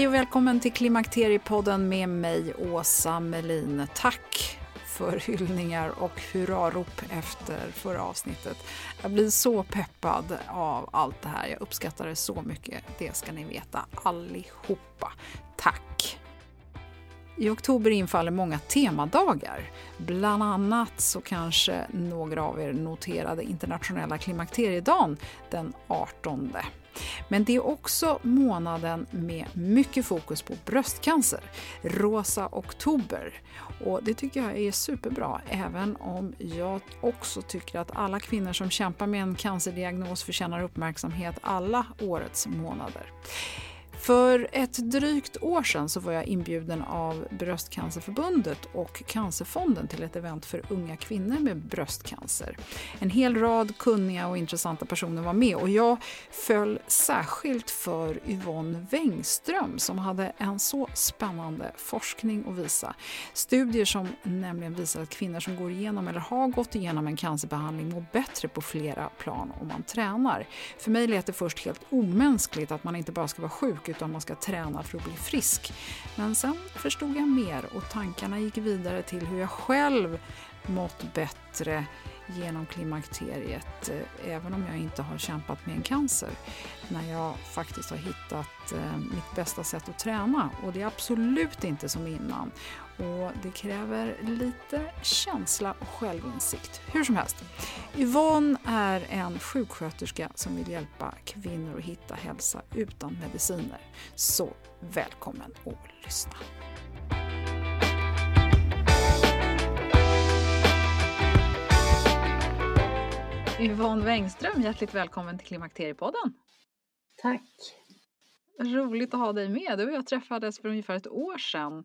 Hej och välkommen till Klimakteriepodden med mig, Åsa Melin. Tack för hyllningar och hurrarop efter förra avsnittet. Jag blir så peppad av allt det här. Jag uppskattar det så mycket. Det ska ni veta allihopa. Tack! I oktober infaller många temadagar. Bland annat så kanske några av er noterade internationella klimakteriedagen den 18. Men det är också månaden med mycket fokus på bröstcancer, Rosa oktober. Och det tycker jag är superbra, även om jag också tycker att alla kvinnor som kämpar med en cancerdiagnos förtjänar uppmärksamhet alla årets månader. För ett drygt år sedan så var jag inbjuden av Bröstcancerförbundet och Cancerfonden till ett event för unga kvinnor med bröstcancer. En hel rad kunniga och intressanta personer var med och jag föll särskilt för Yvonne Wengström som hade en så spännande forskning att visa. Studier som nämligen visar att kvinnor som går igenom eller har gått igenom en cancerbehandling mår bättre på flera plan om man tränar. För mig lät det först helt omänskligt att man inte bara ska vara sjuk utan man ska träna för att bli frisk. Men sen förstod jag mer och tankarna gick vidare till hur jag själv mått bättre genom klimakteriet, eh, även om jag inte har kämpat med en cancer. När jag faktiskt har hittat eh, mitt bästa sätt att träna och det är absolut inte som innan. Och det kräver lite känsla och självinsikt. Hur som helst, Yvonne är en sjuksköterska som vill hjälpa kvinnor att hitta hälsa utan mediciner. Så välkommen att lyssna! Yvonne Wengström, hjärtligt välkommen till Klimakteriepodden. Tack. Roligt att ha dig med. Du och jag träffades för ungefär ett år sedan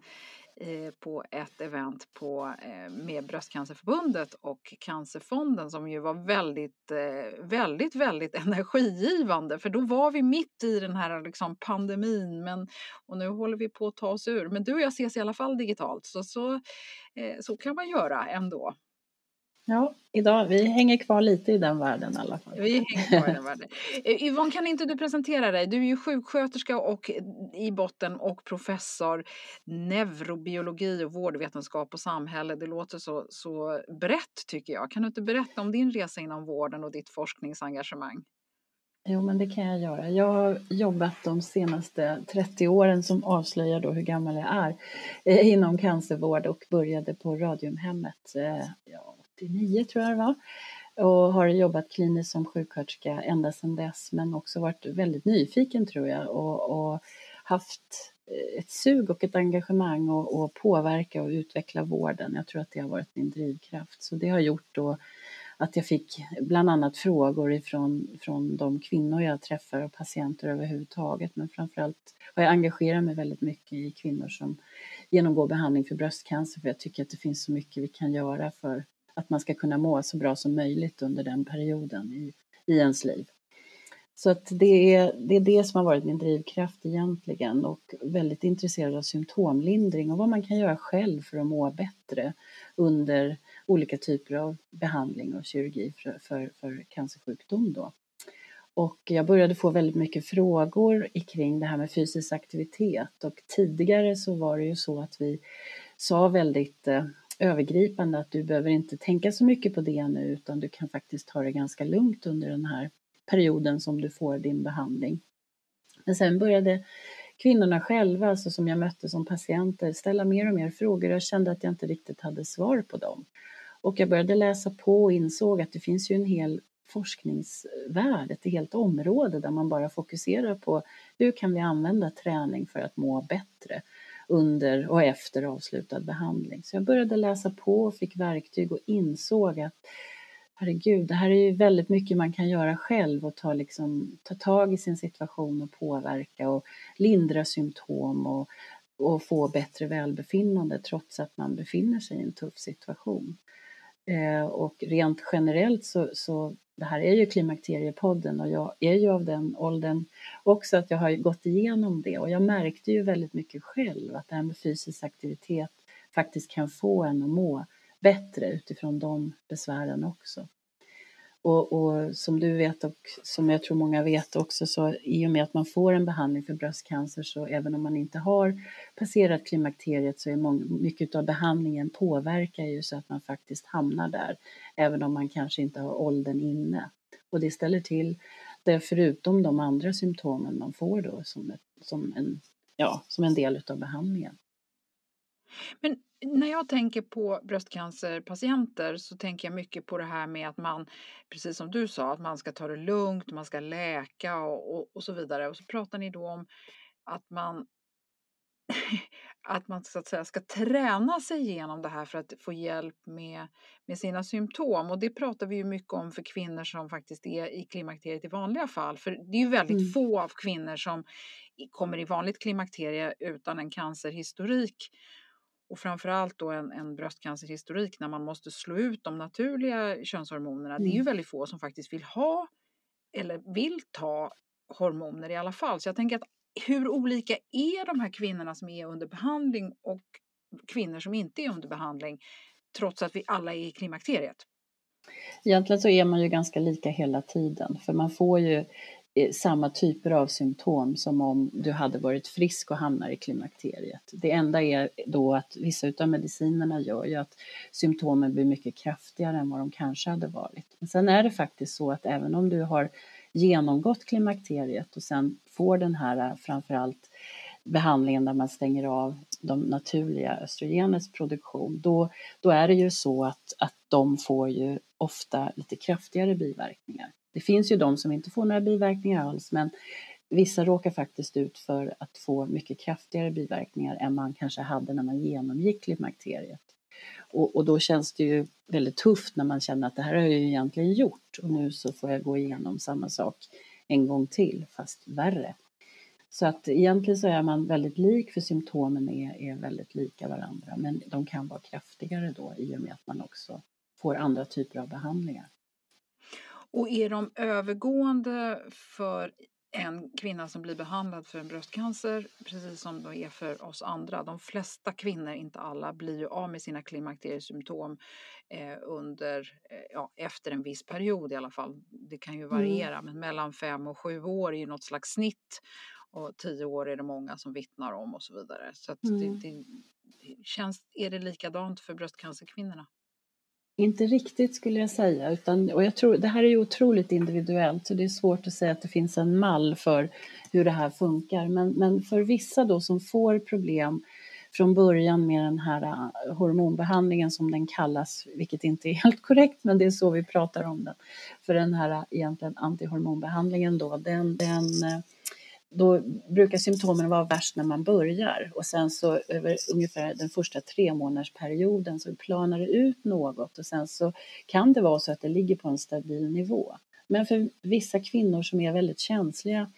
Eh, på ett event på, eh, med Bröstcancerförbundet och Cancerfonden som ju var väldigt, eh, väldigt, väldigt energigivande för då var vi mitt i den här liksom, pandemin men, och nu håller vi på att ta oss ur. Men du och jag ses i alla fall digitalt så, så, så kan man göra ändå. Ja, idag, vi hänger kvar lite i den världen i alla fall. Vi hänger kvar i den världen. Eh, Yvonne, kan inte du presentera dig? Du är ju sjuksköterska och i botten och professor neurobiologi och vårdvetenskap och samhälle. Det låter så, så brett tycker jag. Kan du inte berätta om din resa inom vården och ditt forskningsengagemang? Jo, men det kan jag göra. Jag har jobbat de senaste 30 åren som avslöjar då hur gammal jag är eh, inom cancervård och började på Radiumhemmet eh, ja, 89 tror jag det var och har jobbat kliniskt som sjuksköterska ända sedan dess men också varit väldigt nyfiken tror jag och, och haft eh, ett sug och ett engagemang och, och, påverka och utveckla vården. Jag tror att det har varit min drivkraft. Så det har gjort då att jag fick bland annat frågor ifrån från de kvinnor jag träffar och patienter överhuvudtaget. Men framförallt har jag engagerat mig väldigt mycket i kvinnor som genomgår behandling för bröstcancer för jag tycker att det finns så mycket vi kan göra för att man ska kunna må så bra som möjligt under den perioden i, i ens liv. Så att det, är, det är det som har varit min drivkraft egentligen och väldigt intresserad av symptomlindring och vad man kan göra själv för att må bättre under olika typer av behandling och kirurgi för, för, för cancersjukdom. Då. Och jag började få väldigt mycket frågor kring det här med fysisk aktivitet och tidigare så var det ju så att vi sa väldigt eh, övergripande att du behöver inte tänka så mycket på det nu utan du kan faktiskt ta det ganska lugnt under den här perioden som du får din behandling. Men sen började kvinnorna själva, alltså som jag mötte som patienter, ställa mer och mer frågor. Jag kände att jag inte riktigt hade svar på dem. Och jag började läsa på och insåg att det finns ju en hel forskningsvärld, ett helt område där man bara fokuserar på hur kan vi använda träning för att må bättre under och efter avslutad behandling. Så jag började läsa på och fick verktyg och insåg att herregud, det här är ju väldigt mycket man kan göra själv och ta, liksom, ta tag i sin situation och påverka och lindra symptom och, och få bättre välbefinnande trots att man befinner sig i en tuff situation. Eh, och rent generellt så, så, det här är ju Klimakteriepodden och jag är ju av den åldern också att jag har gått igenom det och jag märkte ju väldigt mycket själv att det här med fysisk aktivitet faktiskt kan få en att må bättre utifrån de besvären också. Och, och, som du vet och som jag tror många vet också så i och med att man får en behandling för bröstcancer så även om man inte har passerat klimakteriet så är många, mycket av behandlingen påverkar ju så att man faktiskt hamnar där även om man kanske inte har åldern inne. Och det ställer till det förutom de andra symptomen man får då som, ett, som, en, ja, som en del av behandlingen. Men när jag tänker på bröstcancerpatienter så tänker jag mycket på det här med att man, precis som du sa, att man ska ta det lugnt, man ska läka och, och, och så vidare. Och så pratar ni då om att man att man så att säga ska träna sig igenom det här för att få hjälp med, med sina symptom. Och det pratar vi ju mycket om för kvinnor som faktiskt är i klimakteriet i vanliga fall. För det är ju väldigt mm. få av kvinnor som kommer i vanligt klimakterie utan en cancerhistorik och framförallt då en, en bröstcancerhistorik när man måste slå ut de naturliga könshormonerna. Mm. Det är ju mm. väldigt få som faktiskt vill ha eller vill ta hormoner i alla fall. Så jag tänker att hur olika är de här kvinnorna som är under behandling och kvinnor som inte är under behandling trots att vi alla är i klimakteriet? Egentligen så är man ju ganska lika hela tiden för man får ju samma typer av symptom som om du hade varit frisk och hamnar i klimakteriet. Det enda är då att vissa av medicinerna gör ju att symptomen blir mycket kraftigare än vad de kanske hade varit. Men sen är det faktiskt så att även om du har genomgått klimakteriet och sen får den här äh, framförallt behandlingen där man stänger av de naturliga östrogenets produktion, då, då är det ju så att, att de får ju ofta lite kraftigare biverkningar. Det finns ju de som inte får några biverkningar alls men vissa råkar faktiskt ut för att få mycket kraftigare biverkningar än man kanske hade när man genomgick klimakteriet. Och, och, då känns det ju väldigt tufft när man känner att det här har jag ju egentligen gjort och nu så får jag gå igenom samma sak en gång till fast värre. Så att egentligen så är man väldigt lik för symptomen är, är väldigt lika varandra men de kan vara kraftigare då i och med att man också får andra typer av behandlingar. Och är de övergående för en kvinna som blir behandlad för en bröstcancer, precis som de är för oss andra. De flesta kvinnor, inte alla, blir ju av med sina klimakteriesymptom eh, under, eh, ja, efter en viss period i alla fall. Det kan ju mm. variera, mm. men mellan fem och sju år är ju något slags snitt. Och tio år är det många som vittnar om och så vidare. Så mm. det, det, känns, är det likadant för bröstcancerkvinnorna? Inte riktigt skulle jag säga, utan, och jag tror det här är ju otroligt individuellt så det är svårt att säga att det finns en mall för hur det här funkar. Men, men för vissa då som får problem från början med den här eh, hormonbehandlingen som den kallas, vilket inte är helt korrekt, men det är så vi pratar om den. För den här eh, egentligen antihormonbehandlingen då, den, den eh, då brukar symptomen vara värst när man börjar och sen så över ungefär den första tre månadersperioden så planar det ut något och sen så kan det vara så att det ligger på en stabil nivå. Men för vissa kvinnor som är väldigt känsliga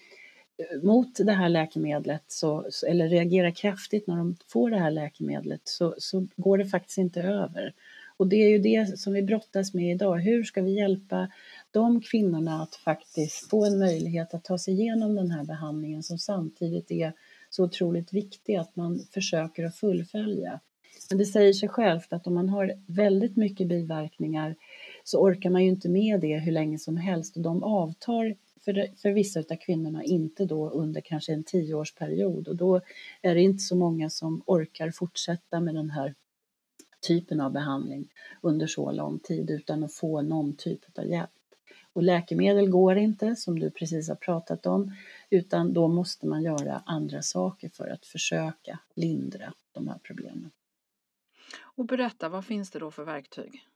eh, mot det här läkemedlet så, eller reagerar kraftigt när de får det här läkemedlet så, så går det faktiskt inte över. Och det är ju det som vi brottas med idag. Hur ska vi hjälpa de kvinnorna att faktiskt få en möjlighet att ta sig igenom den här behandlingen som samtidigt är så otroligt viktig att man försöker att fullfölja. Men det säger sig självt att om man har väldigt mycket biverkningar så orkar man ju inte med det hur länge som helst och de avtar för, för vissa av kvinnorna inte då under kanske en tioårsperiod och då är det inte så många som orkar fortsätta med den här typen av behandling under så lång tid utan att få någon typ av hjälp. Och läkemedel går inte, som du precis har pratat om, utan då måste man göra andra saker för att försöka lindra de här problemen. Och berätta, vad finns det då för verktyg?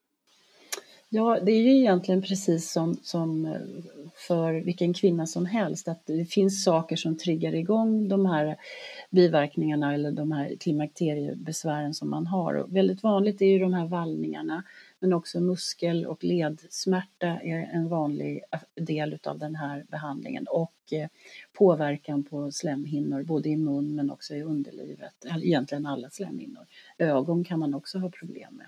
Ja, det är ju egentligen precis som, som eh, för vilken kvinna som helst, att det finns saker som triggar igång de här biverkningarna eller de här klimakteriebesvären som man har. Och väldigt vanligt är ju de här vallningarna, men också muskel och ledsmärta är en vanlig eh, del av den här behandlingen och eh, påverkan på slemhinnor, både i mun men också i underlivet, egentligen alla slemhinnor. Ögon kan man också ha problem med.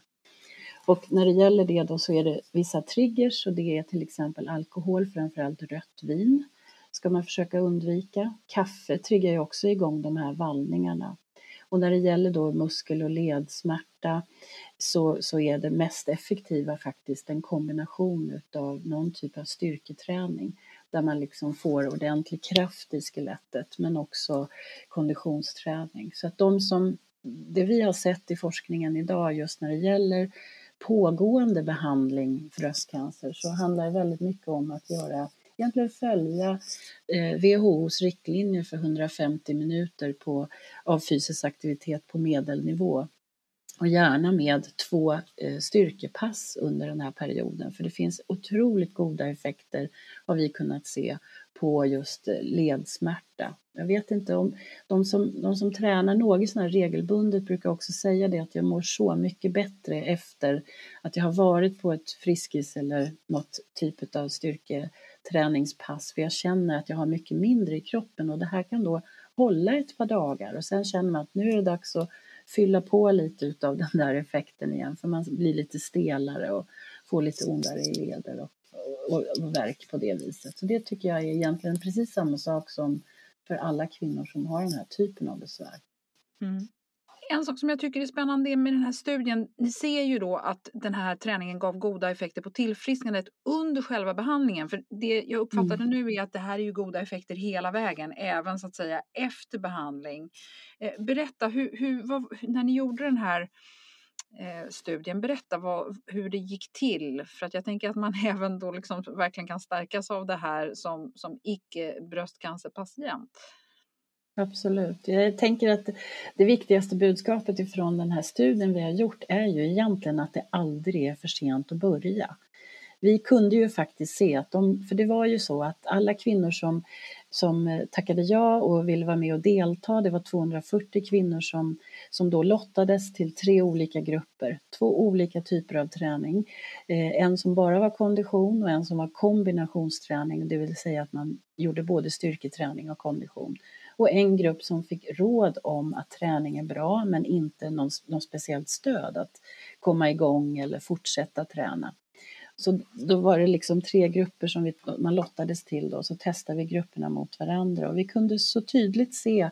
Och när det gäller det då så är det vissa triggers och det är till exempel alkohol, framförallt rött vin ska man försöka undvika. Kaffe triggar ju också igång de här vallningarna. Och när det gäller då muskel och ledsmärta så, så är det mest effektiva faktiskt en kombination av någon typ av styrketräning där man liksom får ordentlig kraft i skelettet men också konditionsträning. Så att de som, det vi har sett i forskningen idag just när det gäller pågående behandling för bröstcancer så handlar det väldigt mycket om att göra egentligen följa eh, WHOs riktlinjer för 150 minuter på, av fysisk aktivitet på medelnivå och gärna med två eh, styrkepass under den här perioden. För det finns otroligt goda effekter har vi kunnat se på just eh, ledsmärta. Jag vet inte om de som, de som tränar något sån regelbundet brukar också säga det att jag mår så mycket bättre efter att jag har varit på ett Friskis eller något typ av styrketräningspass. För jag känner att jag har mycket mindre i kroppen och det här kan då hålla ett par dagar. Och sen känner man att nu är det dags att fylla på lite av den där effekten igen för man blir lite stelare och får lite ondare i leder och och, och verk på det viset. Så det tycker jag är egentligen precis samma sak som för alla kvinnor som har den här typen av besvär. Mm. En sak som jag tycker är spännande med den här studien, ni ser ju då att den här träningen gav goda effekter på tillfrisknandet under själva behandlingen. För det jag uppfattade mm. nu är att det här är ju goda effekter hela vägen, även så att säga efter behandling. Eh, berätta, hur, hur, vad, när ni gjorde den här eh, studien. Berätta vad, hur det gick till, för att jag tänker att man även då liksom verkligen kan stärkas av det här som, som icke bröstcancerpatient. Absolut. Jag tänker att det viktigaste budskapet ifrån den här studien vi har gjort är ju egentligen att det aldrig är för sent att börja. Vi kunde ju faktiskt se att de, för det var ju så att alla kvinnor som, som tackade ja och ville vara med och delta, det var 240 kvinnor som, som då lottades till tre olika grupper, två olika typer av träning. Eh, en som bara var kondition och en som var kombinationsträning, det vill säga att man gjorde både styrketräning och kondition. Och en grupp som fick råd om att träning är bra men inte någon, någon speciellt stöd att komma igång eller fortsätta träna. Så då var det liksom tre grupper som vi, man lottades till då, så testade vi grupperna mot varandra och vi kunde så tydligt se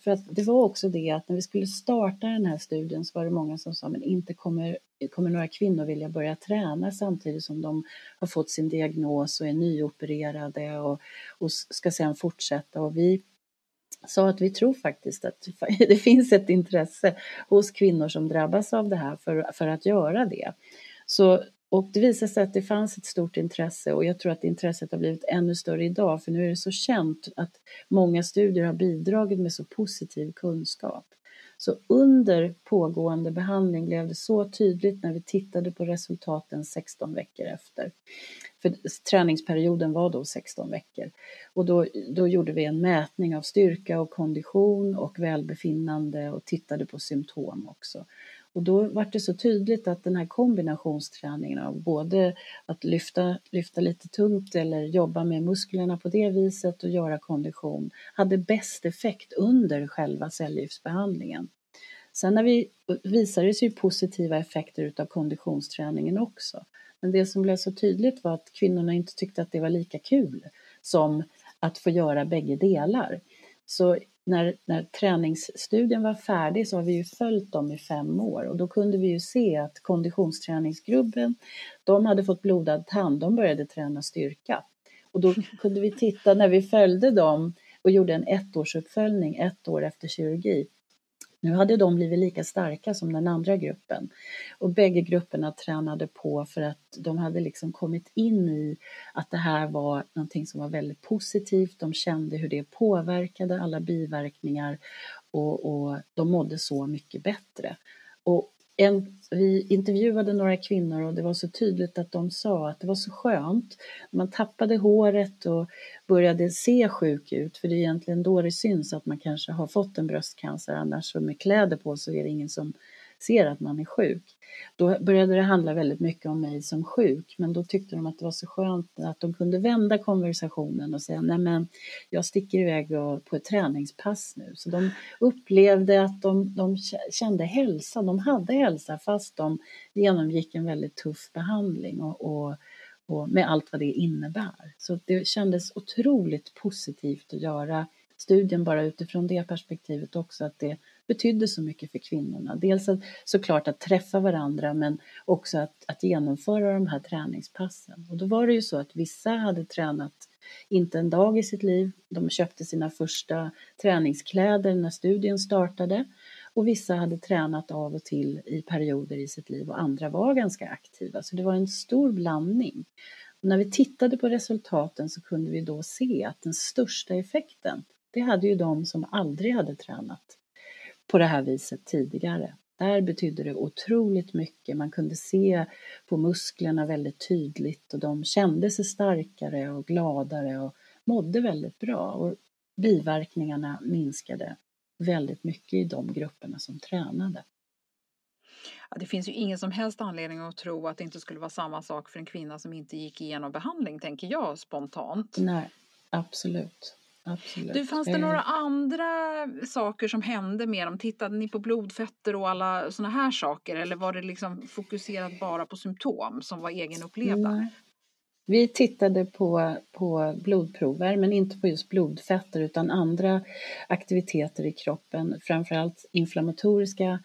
för att det var också det att när vi skulle starta den här studien så var det många som sa men inte kommer, kommer några kvinnor vilja börja träna samtidigt som de har fått sin diagnos och är nyopererade och, och ska sedan fortsätta och vi sa att vi tror faktiskt att det finns ett intresse hos kvinnor som drabbas av det här för, för att göra det. Så och det visade sig att det fanns ett stort intresse och jag tror att intresset har blivit ännu större idag för nu är det så känt att många studier har bidragit med så positiv kunskap. Så under pågående behandling blev det så tydligt när vi tittade på resultaten 16 veckor efter. För träningsperioden var då 16 veckor. Och då, då gjorde vi en mätning av styrka och kondition och välbefinnande och tittade på symptom också. Och då var det så tydligt att den här kombinationsträningen av både att lyfta, lyfta lite tungt eller jobba med musklerna på det viset och göra kondition hade bäst effekt under själva cellgiftsbehandlingen. Sen när vi, visade det sig positiva effekter utav konditionsträningen också. Men det som blev så tydligt var att kvinnorna inte tyckte att det var lika kul som att få göra bägge delar. Så när, när träningsstudien var färdig så har vi ju följt dem i fem år och då kunde vi ju se att konditionsträningsgruppen, de hade fått blodad tand, de började träna styrka. Och då kunde vi titta när vi följde dem och gjorde en ettårsuppföljning ett år efter kirurgi nu hade de blivit lika starka som den andra gruppen. Och bägge grupperna tränade på för att de hade liksom kommit in i att det här var någonting som var väldigt positivt. De kände hur det påverkade alla biverkningar och, och de mådde så mycket bättre. Och en, vi intervjuade några kvinnor och det var så tydligt att de sa att det var så skönt. Man tappade håret och började se sjuk ut, för det är egentligen då det syns att man kanske har fått en bröstcancer, annars med kläder på så är det ingen som ser att man är sjuk. Då började det handla väldigt mycket om mig som sjuk, men då tyckte de att det var så skönt att de kunde vända konversationen och säga nej men jag sticker iväg på ett träningspass nu. Så de upplevde att de, de kände hälsa, de hade hälsa fast de genomgick en väldigt tuff behandling och, och och med allt vad det innebär. Så det kändes otroligt positivt att göra studien bara utifrån det perspektivet också, att det betydde så mycket för kvinnorna. Dels att, såklart att träffa varandra men också att, att genomföra de här träningspassen. Och då var det ju så att vissa hade tränat inte en dag i sitt liv. De köpte sina första träningskläder när studien startade och vissa hade tränat av och till i perioder i sitt liv och andra var ganska aktiva. Så det var en stor blandning. Och när vi tittade på resultaten så kunde vi då se att den största effekten, det hade ju de som aldrig hade tränat på det här viset tidigare. Där betydde det otroligt mycket. Man kunde se på musklerna väldigt tydligt och de kände sig starkare och gladare och mådde väldigt bra. Och biverkningarna minskade väldigt mycket i de grupperna som tränade. Ja, det finns ju ingen som helst anledning att tro att det inte skulle vara samma sak för en kvinna som inte gick igenom behandling, tänker jag spontant. Nej, absolut. Absolut. Du, fanns det några eh. andra saker som hände med dem? Tittade ni på blodfetter och alla sådana här saker eller var det liksom fokuserat bara på symptom som var egenupplevda? Nej. Vi tittade på, på blodprover, men inte på just blodfetter utan andra aktiviteter i kroppen, framförallt inflammatoriska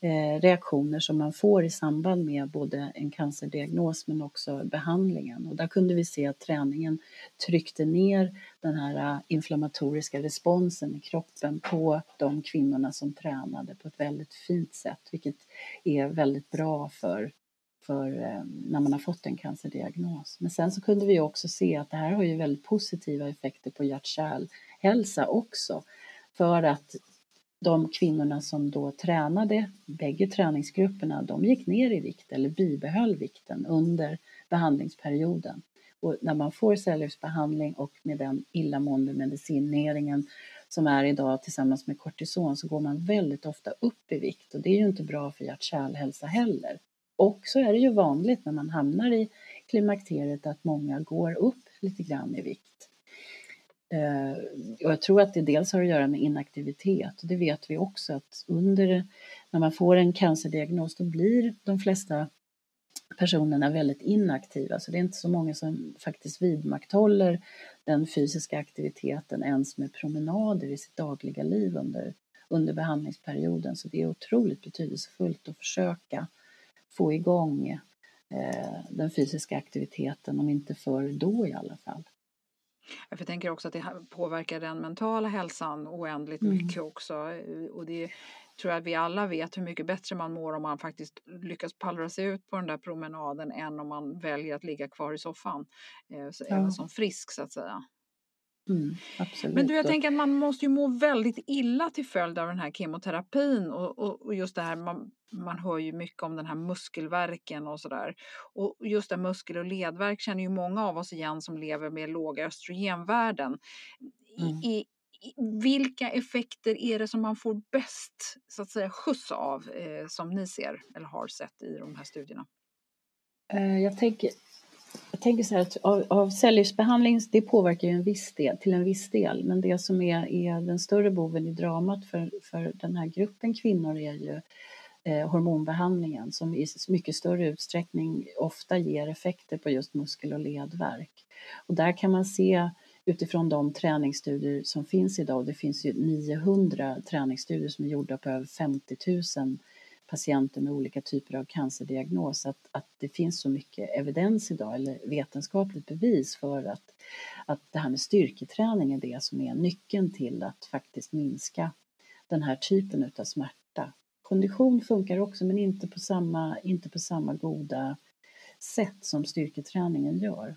Eh, reaktioner som man får i samband med både en cancerdiagnos men också behandlingen. Och där kunde vi se att träningen tryckte ner den här eh, inflammatoriska responsen i kroppen på de kvinnorna som tränade på ett väldigt fint sätt, vilket är väldigt bra för för eh, när man har fått en cancerdiagnos. Men sen så kunde vi också se att det här har ju väldigt positiva effekter på hjärt-kärlhälsa också. För att de kvinnorna som då tränade, bägge träningsgrupperna, de gick ner i vikt eller bibehöll vikten under behandlingsperioden. Och när man får cellgiftsbehandling och med den illamående medicineringen som är idag tillsammans med kortison så går man väldigt ofta upp i vikt och det är ju inte bra för hjärt-kärlhälsa heller. Och så är det ju vanligt när man hamnar i klimakteriet att många går upp lite grann i vikt. Eh, och jag tror att det dels har att göra med inaktivitet. Det vet vi också att under när man får en cancerdiagnos då blir de flesta personerna väldigt inaktiva. Så det är inte så många som faktiskt vidmakthåller den fysiska aktiviteten ens med promenader i sitt dagliga liv under, under behandlingsperioden. Så det är otroligt betydelsefullt att försöka få igång eh, den fysiska aktiviteten, om inte för då i alla fall. Jag tänker också att det påverkar den mentala hälsan oändligt mm. mycket också. Och det tror jag att vi alla vet hur mycket bättre man mår om man faktiskt lyckas pallra sig ut på den där promenaden än om man väljer att ligga kvar i soffan. Eh, ja. Även som frisk så att säga. Mm. Men du, jag tänker att man måste ju må väldigt illa till följd av den här kemoterapin och, och, och just det här man, man hör ju mycket om den här muskelverken och sådär. Och just det muskel och ledvärk känner ju många av oss igen som lever med låga östrogenvärden. Mm. I, vilka effekter är det som man får bäst så att säga skjuts av eh, som ni ser eller har sett i de här studierna? Eh, jag tänker, jag tänker så här att av, av cellgiftsbehandling, det påverkar ju en viss del, till en viss del, men det som är, är den större boven i dramat för, för den här gruppen kvinnor är ju eh, hormonbehandlingen som i mycket större utsträckning ofta ger effekter på just muskel och ledvärk. Och där kan man se utifrån de träningsstudier som finns idag, och det finns ju 900 träningsstudier som är gjorda på över 50 000 patienter med olika typer av cancerdiagnos, att, att det finns så mycket evidens idag, eller vetenskapligt bevis för att, att det här med styrketräning är det som är nyckeln till att faktiskt minska den här typen av smärta. Kondition funkar också, men inte på samma, inte på samma goda sätt som styrketräningen gör.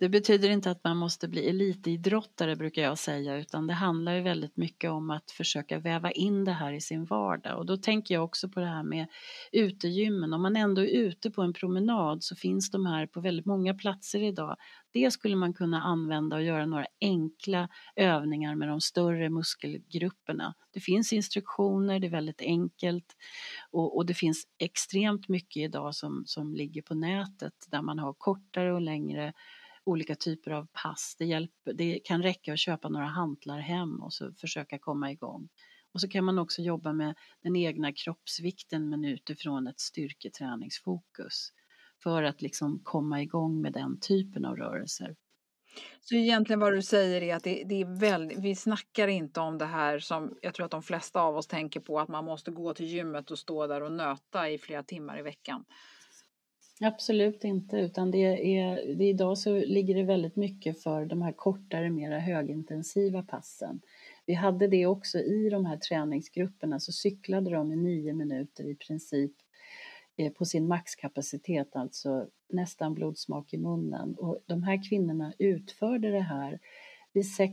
Det betyder inte att man måste bli elitidrottare brukar jag säga utan det handlar ju väldigt mycket om att försöka väva in det här i sin vardag och då tänker jag också på det här med utegymmen. Om man ändå är ute på en promenad så finns de här på väldigt många platser idag. Det skulle man kunna använda och göra några enkla övningar med de större muskelgrupperna. Det finns instruktioner, det är väldigt enkelt och, och det finns extremt mycket idag som, som ligger på nätet där man har kortare och längre olika typer av pass. Det, hjälper, det kan räcka att köpa några hantlar hem och så försöka komma igång. Och så kan man också jobba med den egna kroppsvikten men utifrån ett styrketräningsfokus för att liksom komma igång med den typen av rörelser. Så egentligen vad du säger är att det, det, är väldigt, vi snackar inte om det här som jag tror att de flesta av oss tänker på att man måste gå till gymmet och stå där och nöta i flera timmar i veckan. Absolut inte, utan det är, det idag så ligger det väldigt mycket för de här kortare, mera högintensiva passen. Vi hade det också i de här träningsgrupperna, så cyklade de i nio minuter i princip eh, på sin maxkapacitet, alltså nästan blodsmak i munnen. Och de här kvinnorna utförde det här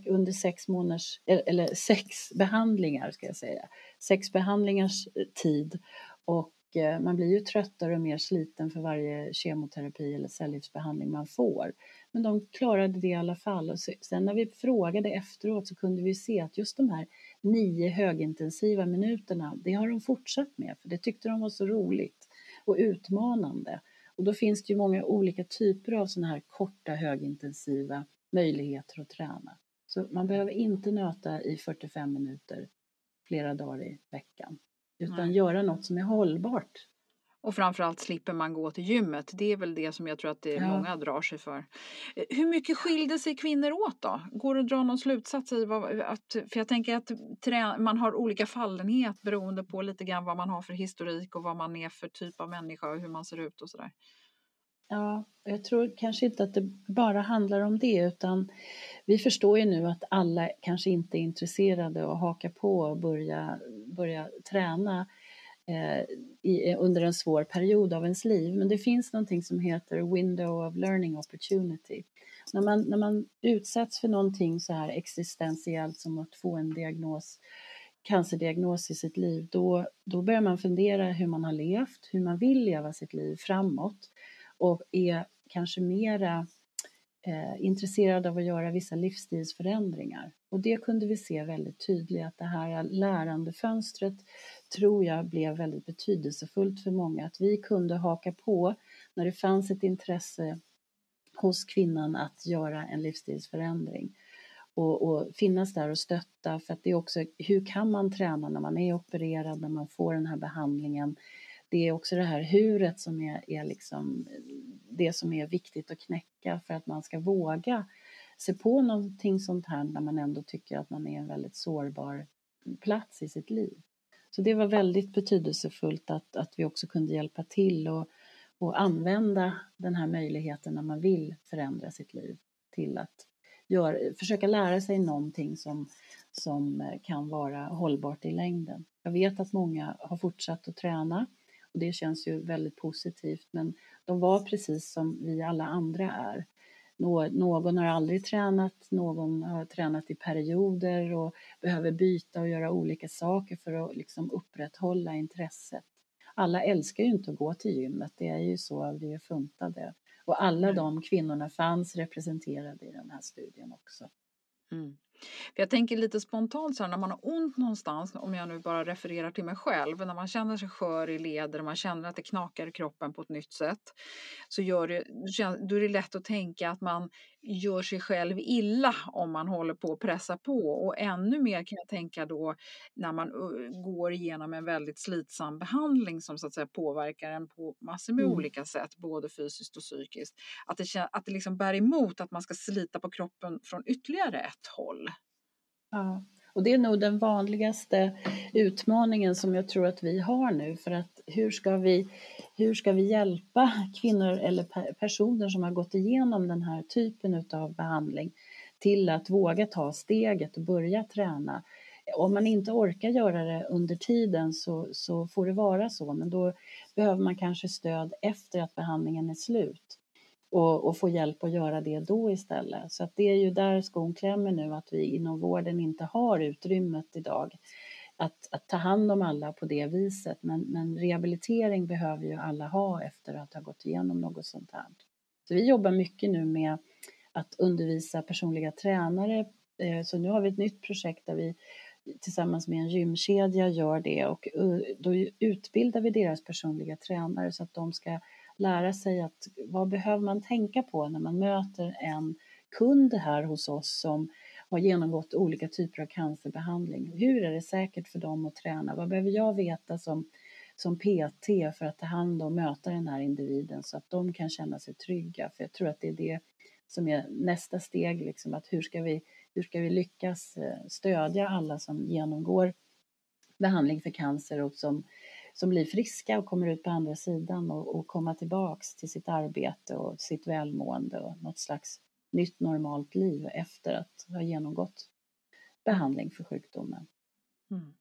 under sex månaders, eh, eller sex behandlingar ska jag säga, sex behandlingars eh, tid och Eh, man blir ju tröttare och mer sliten för varje kemoterapi eller cellgiftsbehandling man får. Men de klarade det i alla fall och sen när vi frågade efteråt så kunde vi se att just de här nio högintensiva minuterna, det har de fortsatt med för det tyckte de var så roligt och utmanande. Och då finns det ju många olika typer av sådana här korta högintensiva möjligheter att träna. Så man behöver inte nöta i 45 minuter flera dagar i veckan utan Nej. göra något som är hållbart och framförallt slipper man gå till gymmet. Det är väl det som jag tror att det ja. många drar sig för. Eh, hur mycket skilde sig kvinnor åt då? Går det att dra någon slutsats i vad, att, för jag tänker att man har olika fallenhet beroende på lite grann vad man har för historik och vad man är för typ av människa och hur man ser ut och sådär. Ja, jag tror kanske inte att det bara handlar om det utan vi förstår ju nu att alla kanske inte är intresserade och haka på och börja, börja träna Eh, i, under en svår period av ens liv. Men det finns någonting som heter window of learning opportunity. När man, när man utsätts för någonting så här existentiellt som att få en diagnos, cancerdiagnos i sitt liv, då, då börjar man fundera hur man har levt, hur man vill leva sitt liv framåt och är kanske mera eh, intresserad av att göra vissa livsstilsförändringar. Och det kunde vi se väldigt tydligt att det här lärandefönstret tror jag blev väldigt betydelsefullt för många. Att vi kunde haka på när det fanns ett intresse hos kvinnan att göra en livsstilsförändring och, och, finnas där och stötta för att det är också hur kan man träna när man är opererad, när man får den här behandlingen. Det är också det här huret som är, är liksom det som är viktigt att knäcka för att man ska våga se på någonting sånt här när man ändå tycker att man är en väldigt sårbar plats i sitt liv. Så det var väldigt betydelsefullt att, att vi också kunde hjälpa till och, och använda den här möjligheten när man vill förändra sitt liv till att gör, försöka lära sig någonting som, som kan vara hållbart i längden. Jag vet att många har fortsatt att träna det känns ju väldigt positivt men de var precis som vi alla andra är någon har aldrig tränat, någon har tränat i perioder och behöver byta och göra olika saker för att liksom upprätthålla intresset. Alla älskar ju inte att gå till gymmet, det är ju så vi är funtade. Och alla de kvinnorna fanns representerade i den här studien också. Mm. För jag tänker lite spontant så här, när man har ont någonstans, om jag nu bara refererar till mig själv, när man känner sig skör i leder och man känner att det knakar i kroppen på ett nytt sätt, så gör det, då är det lätt att tänka att man gör sig själv illa om man håller på att pressa på. Och ännu mer kan jag tänka då när man går igenom en väldigt slitsam behandling som så att säga påverkar en på massor med mm. olika sätt, både fysiskt och psykiskt. Att det, att det liksom bär emot att man ska slita på kroppen från ytterligare ett håll. Ja. Och det är nog den vanligaste utmaningen som jag tror att vi har nu för att hur ska vi, hur ska vi hjälpa kvinnor eller personer som har gått igenom den här typen av behandling till att våga ta steget och börja träna. Om man inte orkar göra det under tiden så, så får det vara så men då behöver man kanske stöd efter att behandlingen är slut och, och få hjälp att göra det då istället. Så att det är ju där skon klämmer nu, att vi inom vården inte har utrymmet idag att, att ta hand om alla på det viset. Men, men rehabilitering behöver ju alla ha efter att ha gått igenom något sånt här. Så vi jobbar mycket nu med att undervisa personliga tränare. Eh, så nu har vi ett nytt projekt där vi tillsammans med en gymkedja gör det och eh, då utbildar vi deras personliga tränare så att de ska lära sig att vad behöver man tänka på när man möter en kund här hos oss som har genomgått olika typer av cancerbehandling. Hur är det säkert för dem att träna? Vad behöver jag veta som, som PT för att ta hand om och möta den här individen så att de kan känna sig trygga? För jag tror att det är det som är nästa steg, liksom, att hur ska vi, hur ska vi lyckas eh, stödja alla som genomgår behandling för cancer och som som blir friska och kommer ut på andra sidan och, och komma tillbaks till sitt arbete och sitt välmående och något slags nytt normalt liv efter att ha genomgått behandling för sjukdomen. Mm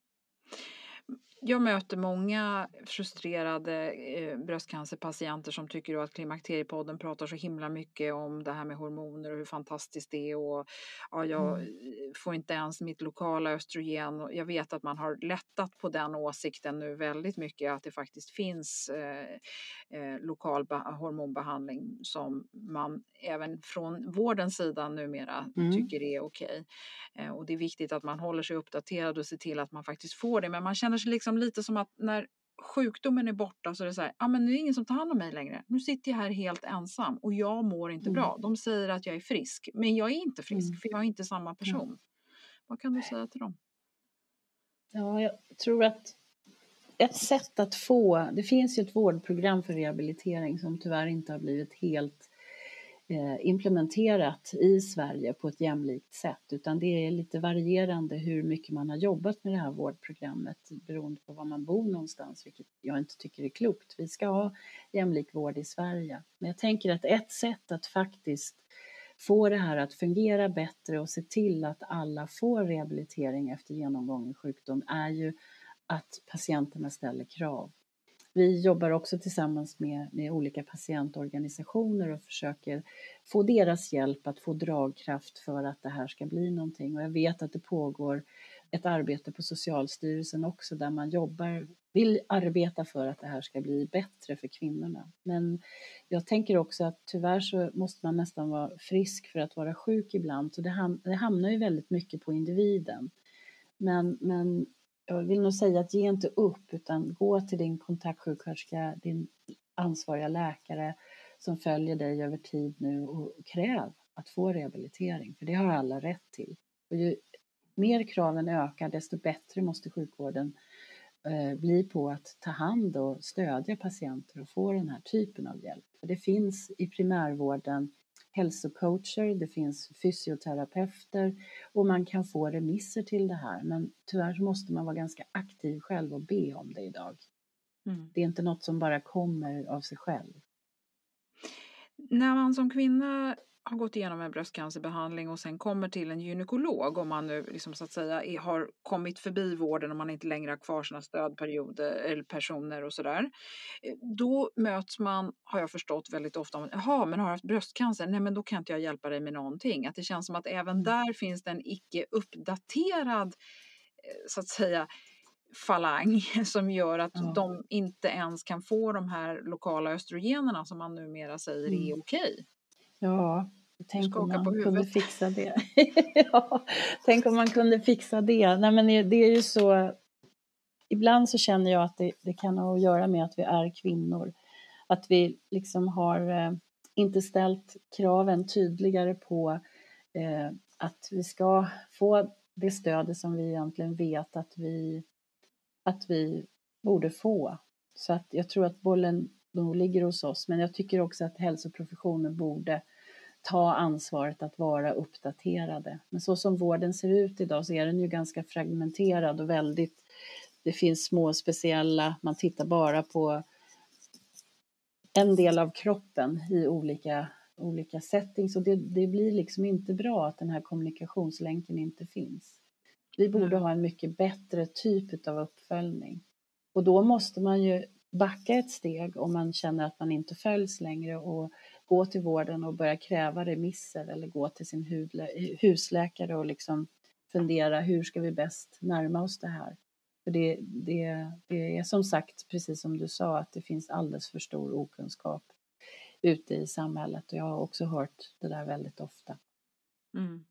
jag möter många frustrerade eh, bröstcancerpatienter som tycker att Klimakteriepodden pratar så himla mycket om det här med hormoner och hur fantastiskt det är och ja, jag mm. får inte ens mitt lokala östrogen. Jag vet att man har lättat på den åsikten nu väldigt mycket att det faktiskt finns eh, eh, lokal hormonbehandling som man även från vårdens sida numera mm. tycker är okej. Okay. Eh, och det är viktigt att man håller sig uppdaterad och ser till att man faktiskt får det. Men man känner sig liksom lite som att när sjukdomen är borta så är det så här, ja ah, men nu är det ingen som tar hand om mig längre. Nu sitter jag här helt ensam och jag mår inte mm. bra. De säger att jag är frisk, men jag är inte frisk mm. för jag är inte samma person. Mm. Vad kan du säga till dem? Ja, jag tror att ett sätt att få, det finns ju ett vårdprogram för rehabilitering som tyvärr inte har blivit helt Eh, implementerat i Sverige på ett jämlikt sätt utan det är lite varierande hur mycket man har jobbat med det här vårdprogrammet beroende på var man bor någonstans, vilket jag inte tycker är klokt. Vi ska ha jämlik vård i Sverige. Men jag tänker att ett sätt att faktiskt få det här att fungera bättre och se till att alla får rehabilitering efter genomgången sjukdom är ju att patienterna ställer krav vi jobbar också tillsammans med, med olika patientorganisationer och försöker få deras hjälp att få dragkraft för att det här ska bli någonting. Och jag vet att det pågår ett arbete på Socialstyrelsen också där man jobbar, vill arbeta för att det här ska bli bättre för kvinnorna. Men jag tänker också att tyvärr så måste man nästan vara frisk för att vara sjuk ibland, så det, ham det hamnar ju väldigt mycket på individen. Men, men jag vill nog säga att ge inte upp utan gå till din kontaktsjuksköterska, din ansvariga läkare som följer dig över tid nu och kräv att få rehabilitering, för det har alla rätt till. Och ju mer kraven ökar, desto bättre måste sjukvården eh, bli på att ta hand och stödja patienter och få den här typen av hjälp. För det finns i primärvården hälsocoacher, det finns fysioterapeuter och man kan få remisser till det här. Men tyvärr måste man vara ganska aktiv själv och be om det idag. Mm. Det är inte något som bara kommer av sig själv. När man som kvinna har gått igenom en bröstcancerbehandling och sen kommer till en gynekolog om man nu liksom så att säga har kommit förbi vården och man inte längre har kvar sina stödperioder eller personer och sådär. Eh, då möts man, har jag förstått väldigt ofta, om jaha men har du haft bröstcancer? Nej men då kan inte jag hjälpa dig med någonting. Att det känns som att även mm. där finns det en icke uppdaterad eh, så att säga falang som gör att ja. de inte ens kan få de här lokala östrogenerna som man numera säger mm. är okej. Ja, tänk om man kunde fixa det. ja, tänk om man kunde fixa det. Nej, men det är ju så. Ibland så känner jag att det, det kan ha att göra med att vi är kvinnor. Att vi liksom har eh, inte ställt kraven tydligare på eh, att vi ska få det stödet som vi egentligen vet att vi, att vi borde få. Så att jag tror att bollen nog ligger hos oss, men jag tycker också att hälsoprofessionen borde ta ansvaret att vara uppdaterade. Men så som vården ser ut idag så är den ju ganska fragmenterad och väldigt, det finns små speciella, man tittar bara på en del av kroppen i olika, olika settings och det, det blir liksom inte bra att den här kommunikationslänken inte finns. Vi borde ha en mycket bättre typ av uppföljning. Och då måste man ju backa ett steg om man känner att man inte följs längre och gå till vården och börja kräva remisser eller gå till sin husläkare och liksom fundera hur ska vi bäst närma oss det här? För det, det, det är som sagt, precis som du sa, att det finns alldeles för stor okunskap ute i samhället och jag har också hört det där väldigt ofta. Mm.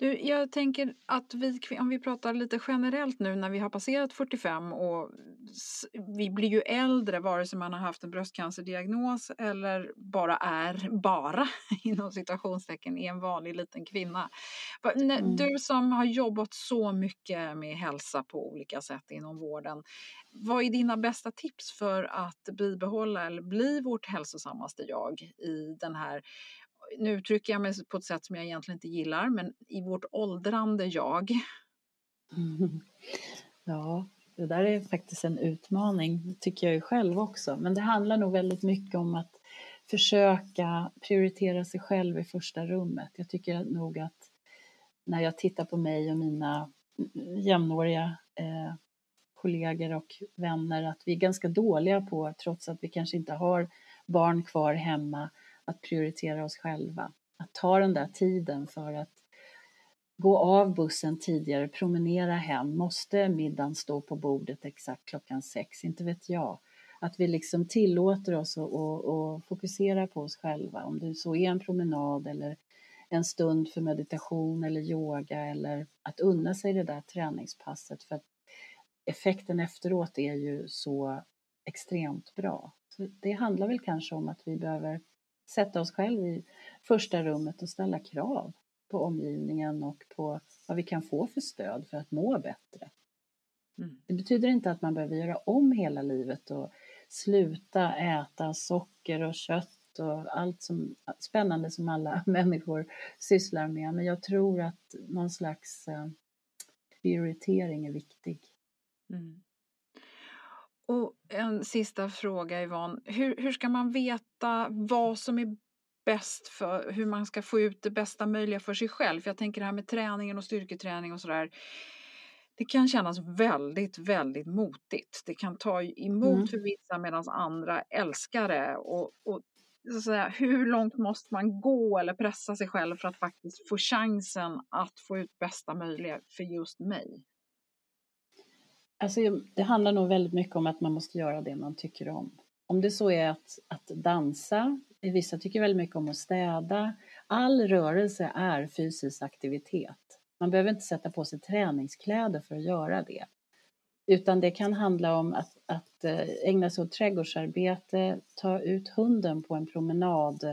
Du, jag tänker att vi, om vi pratar lite generellt nu när vi har passerat 45 och vi blir ju äldre vare sig man har haft en bröstcancerdiagnos eller bara är, bara inom citationstecken, är en vanlig liten kvinna. Mm. Du som har jobbat så mycket med hälsa på olika sätt inom vården, vad är dina bästa tips för att bibehålla eller bli vårt hälsosammaste jag i den här nu uttrycker jag mig på ett sätt som jag egentligen inte gillar, men i vårt åldrande jag. Ja, det där är faktiskt en utmaning, tycker jag ju själv också. Men det handlar nog väldigt mycket om att försöka prioritera sig själv i första rummet. Jag tycker nog att när jag tittar på mig och mina mm, jämnåriga eh, kollegor och vänner att vi är ganska dåliga på, trots att vi kanske inte har barn kvar hemma, att prioritera oss själva. Att ta den där tiden för att gå av bussen tidigare, promenera hem. Måste middagen stå på bordet exakt klockan sex? Inte vet jag. Att vi liksom tillåter oss att, att, att fokusera på oss själva. Om det så är en promenad eller en stund för meditation eller yoga eller att unna sig det där träningspasset. För att effekten efteråt är ju så extremt bra. Så det handlar väl kanske om att vi behöver sätta oss själva i första rummet och ställa krav på omgivningen och på vad vi kan få för stöd för att må bättre. Mm. Det betyder inte att man behöver göra om hela livet och sluta äta socker och kött och allt som, spännande som alla människor sysslar med. Men jag tror att någon slags prioritering är viktig. Mm. Och en sista fråga Yvonne. Hur, hur ska man veta vad som är bäst för hur man ska få ut det bästa möjliga för sig själv? För jag tänker det här med träningen och styrketräning och sådär. Det kan kännas väldigt, väldigt motigt. Det kan ta emot mm. för vissa medan andra älskar det. Och, och så säga, hur långt måste man gå eller pressa sig själv för att faktiskt få chansen att få ut bästa möjliga för just mig? Alltså, det handlar nog väldigt mycket om att man måste göra det man tycker om. Om det så är att, att dansa, eh, vissa tycker väldigt mycket om att städa. All rörelse är fysisk aktivitet. Man behöver inte sätta på sig träningskläder för att göra det. Utan det kan handla om att, att eh, ägna sig åt trädgårdsarbete, ta ut hunden på en promenad,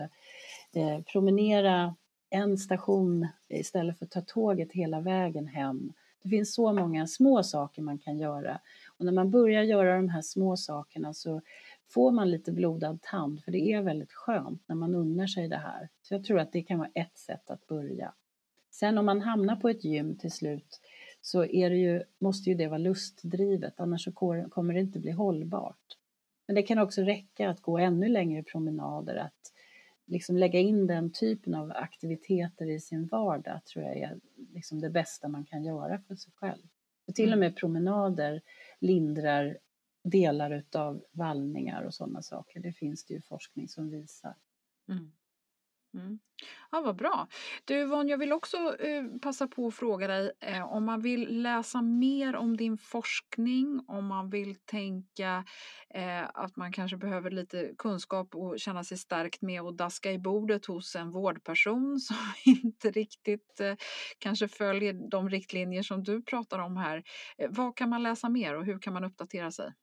eh, promenera en station istället för att ta tåget hela vägen hem det finns så många små saker man kan göra. Och när man börjar göra de här små sakerna så får man lite blodad tand, för det är väldigt skönt när man unnar sig det här. Så jag tror att det kan vara ett sätt att börja. Sen om man hamnar på ett gym till slut så är det ju, måste ju det vara lustdrivet, annars så kommer det inte bli hållbart. Men det kan också räcka att gå ännu längre promenader, att liksom lägga in den typen av aktiviteter i sin vardag tror jag är liksom det bästa man kan göra för sig själv. För till och mm. med promenader lindrar delar utav vallningar och sådana saker. Det finns det ju forskning som visar. Mm. Mm. Ja, vad bra. Du Yvonne, jag vill också eh, passa på att fråga dig eh, om man vill läsa mer om din forskning, om man vill tänka eh, att man kanske behöver lite kunskap och känna sig stärkt med att daska i bordet hos en vårdperson som inte riktigt eh, kanske följer de riktlinjer som du pratar om här. Eh, vad kan man läsa mer och hur kan man uppdatera sig?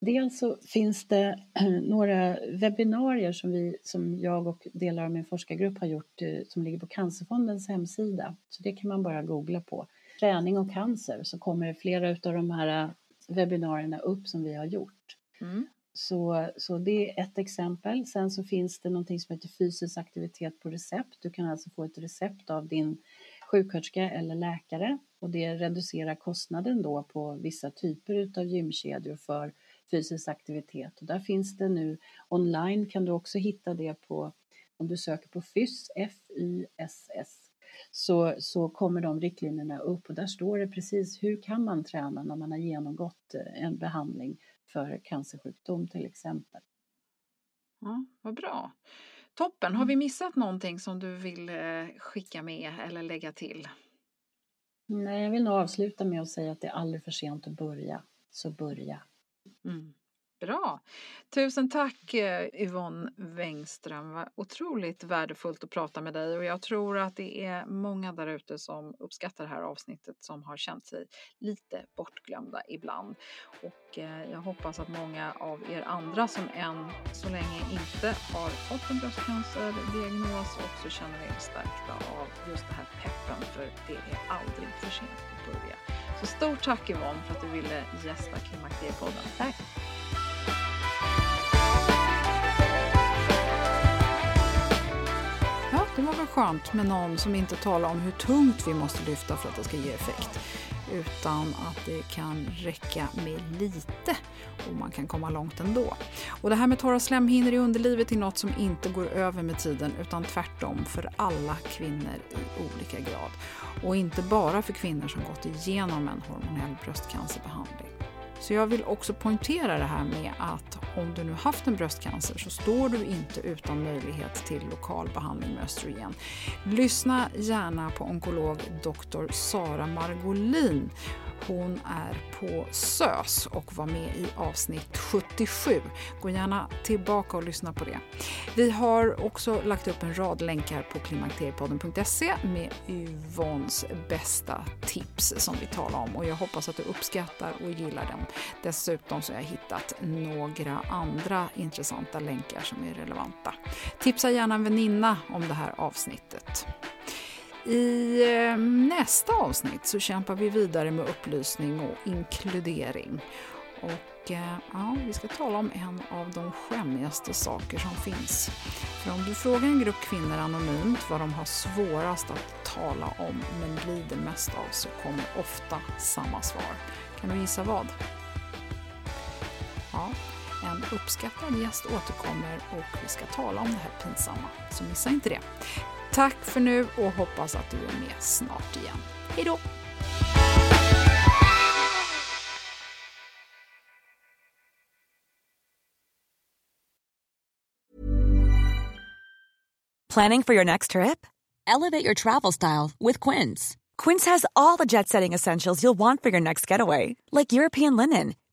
Dels så finns det några webbinarier som, vi, som jag och delar av min forskargrupp har gjort eh, som ligger på Cancerfondens hemsida. Så det kan man bara googla på. Träning och cancer så kommer flera av de här eh, webbinarierna upp som vi har gjort. Mm. Så, så det är ett exempel. Sen så finns det någonting som heter fysisk aktivitet på recept. Du kan alltså få ett recept av din sjuksköterska eller läkare och det reducerar kostnaden då på vissa typer av gymkedjor för fysisk aktivitet. Och där finns det nu online kan du också hitta det på om du söker på FYSS, F-Y-S-S, så, så kommer de riktlinjerna upp och där står det precis hur kan man träna när man har genomgått eh, en behandling för cancersjukdom till exempel. Ja, vad bra. Toppen! Har vi missat någonting som du vill eh, skicka med eller lägga till? Nej, jag vill nog avsluta med att säga att det är aldrig för sent att börja, så börja. Mm. Bra! Tusen tack eh, Yvonne Wengström. Vad otroligt värdefullt att prata med dig och jag tror att det är många där ute som uppskattar det här avsnittet som har känt sig lite bortglömda ibland. Och eh, jag hoppas att många av er andra som än så länge inte har fått en bröstcancerdiagnos också känner er stärkta av just det här peppen för det är aldrig för sent att börja. Så stort tack Yvonne för att du ville gästa Klimakteriepodden. Tack! Ja, det var väl skönt med någon som inte talar om hur tungt vi måste lyfta för att det ska ge effekt utan att det kan räcka med lite och man kan komma långt ändå. Och det här med torra slemhinnor i underlivet är något som inte går över med tiden utan tvärtom för alla kvinnor i olika grad. Och inte bara för kvinnor som gått igenom en hormonell bröstcancerbehandling. Så jag vill också poängtera det här med att om du nu haft en bröstcancer så står du inte utan möjlighet till lokal behandling med östrogen. Lyssna gärna på onkolog Dr. Sara Margolin hon är på SÖS och var med i avsnitt 77. Gå gärna tillbaka och lyssna på det. Vi har också lagt upp en rad länkar på klimakteriepodden.se med Yvonnes bästa tips som vi talar om och jag hoppas att du uppskattar och gillar dem. Dessutom så har jag hittat några andra intressanta länkar som är relevanta. Tipsa gärna en väninna om det här avsnittet. I eh, nästa avsnitt så kämpar vi vidare med upplysning och inkludering. Och eh, ja, vi ska tala om en av de skämmigaste saker som finns. För om du frågar en grupp kvinnor anonymt vad de har svårast att tala om men lider mest av så kommer ofta samma svar. Kan du gissa vad? Ja, en uppskattad gäst återkommer och vi ska tala om det här pinsamma, så missa inte det. Tack för nu och hoppas att du är med snart igen. Hej då! Planning for your next trip? Elevate your travel style with Quince. Quince has all the jet setting essentials you'll want for your next getaway, like European linen,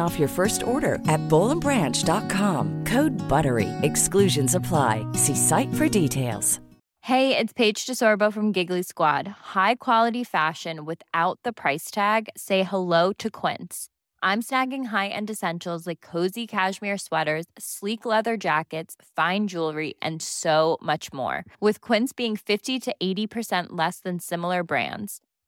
off your first order at bowlandbranch.com. Code BUTTERY. Exclusions apply. See site for details. Hey, it's Paige DeSorbo from Giggly Squad. High quality fashion without the price tag. Say hello to Quince. I'm snagging high-end essentials like cozy cashmere sweaters, sleek leather jackets, fine jewelry, and so much more. With Quince being 50 to 80% less than similar brands.